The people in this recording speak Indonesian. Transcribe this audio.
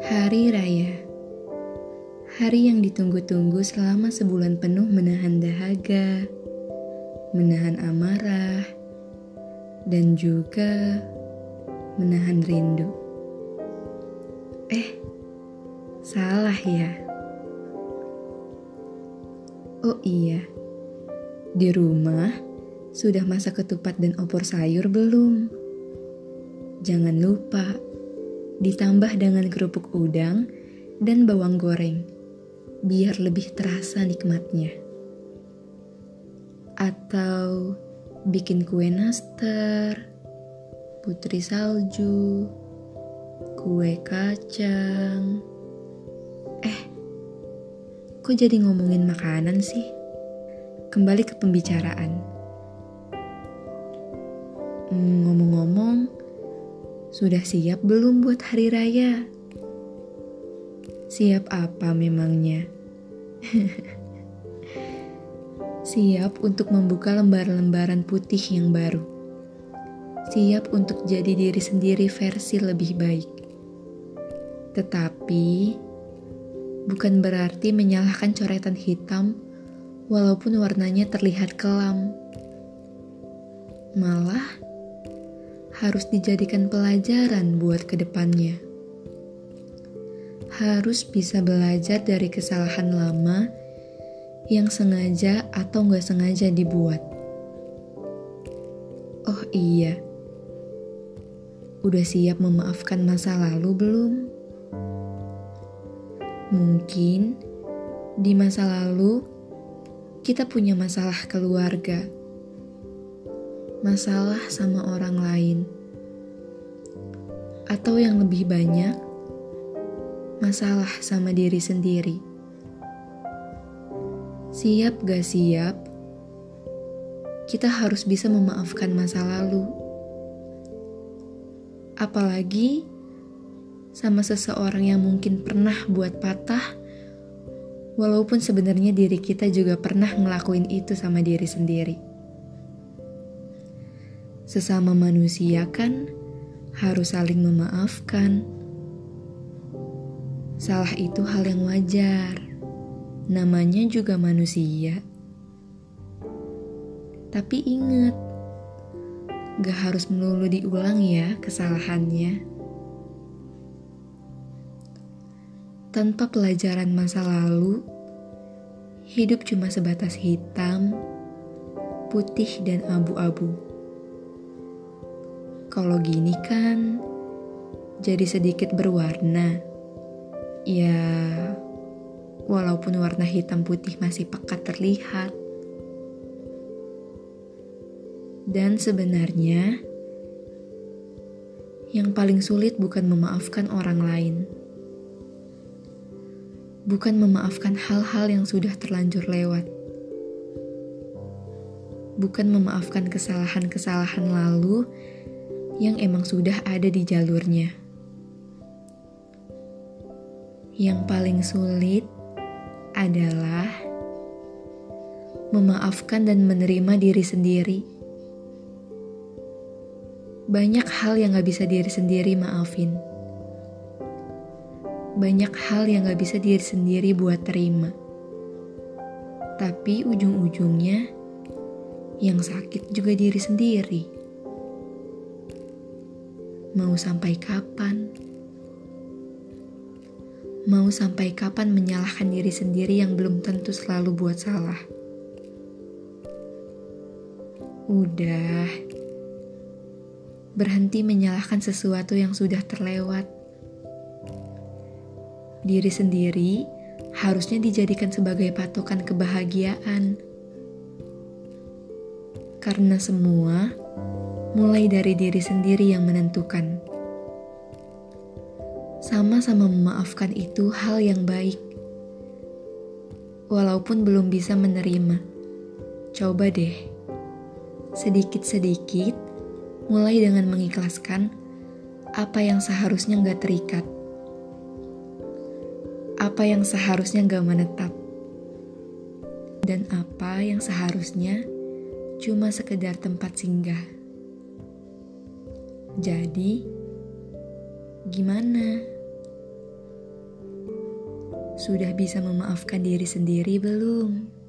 Hari Raya Hari yang ditunggu-tunggu selama sebulan penuh menahan dahaga, menahan amarah, dan juga menahan rindu. Eh, salah ya. Oh iya, di rumah sudah masak ketupat dan opor sayur belum? Jangan lupa ditambah dengan kerupuk udang dan bawang goreng, biar lebih terasa nikmatnya. Atau bikin kue nastar, putri salju, kue kacang. Eh, kok jadi ngomongin makanan sih? Kembali ke pembicaraan. Hmm, ngomong-ngomong, sudah siap belum buat hari raya? Siap apa memangnya? siap untuk membuka lembar-lembaran putih yang baru. Siap untuk jadi diri sendiri versi lebih baik. Tetapi, bukan berarti menyalahkan coretan hitam walaupun warnanya terlihat kelam. Malah, harus dijadikan pelajaran buat ke depannya. Harus bisa belajar dari kesalahan lama yang sengaja atau nggak sengaja dibuat. Oh iya, udah siap memaafkan masa lalu belum? Mungkin di masa lalu kita punya masalah keluarga masalah sama orang lain, atau yang lebih banyak, masalah sama diri sendiri. Siap gak siap, kita harus bisa memaafkan masa lalu. Apalagi sama seseorang yang mungkin pernah buat patah, walaupun sebenarnya diri kita juga pernah ngelakuin itu sama diri sendiri. Sesama manusia kan harus saling memaafkan. Salah itu hal yang wajar. Namanya juga manusia. Tapi ingat, gak harus melulu diulang ya kesalahannya. Tanpa pelajaran masa lalu, hidup cuma sebatas hitam, putih, dan abu-abu. Kalau gini kan jadi sedikit berwarna. Ya, walaupun warna hitam putih masih pekat terlihat. Dan sebenarnya yang paling sulit bukan memaafkan orang lain. Bukan memaafkan hal-hal yang sudah terlanjur lewat. Bukan memaafkan kesalahan-kesalahan lalu yang emang sudah ada di jalurnya. Yang paling sulit adalah memaafkan dan menerima diri sendiri. Banyak hal yang gak bisa diri sendiri maafin. Banyak hal yang gak bisa diri sendiri buat terima. Tapi ujung-ujungnya yang sakit juga diri sendiri. Mau sampai kapan? Mau sampai kapan menyalahkan diri sendiri yang belum tentu selalu buat salah? Udah, berhenti menyalahkan sesuatu yang sudah terlewat. Diri sendiri harusnya dijadikan sebagai patokan kebahagiaan, karena semua mulai dari diri sendiri yang menentukan. Sama-sama memaafkan itu hal yang baik. Walaupun belum bisa menerima, coba deh. Sedikit-sedikit, mulai dengan mengikhlaskan apa yang seharusnya nggak terikat. Apa yang seharusnya nggak menetap. dan apa yang seharusnya cuma sekedar tempat singgah. Jadi, gimana? Sudah bisa memaafkan diri sendiri belum?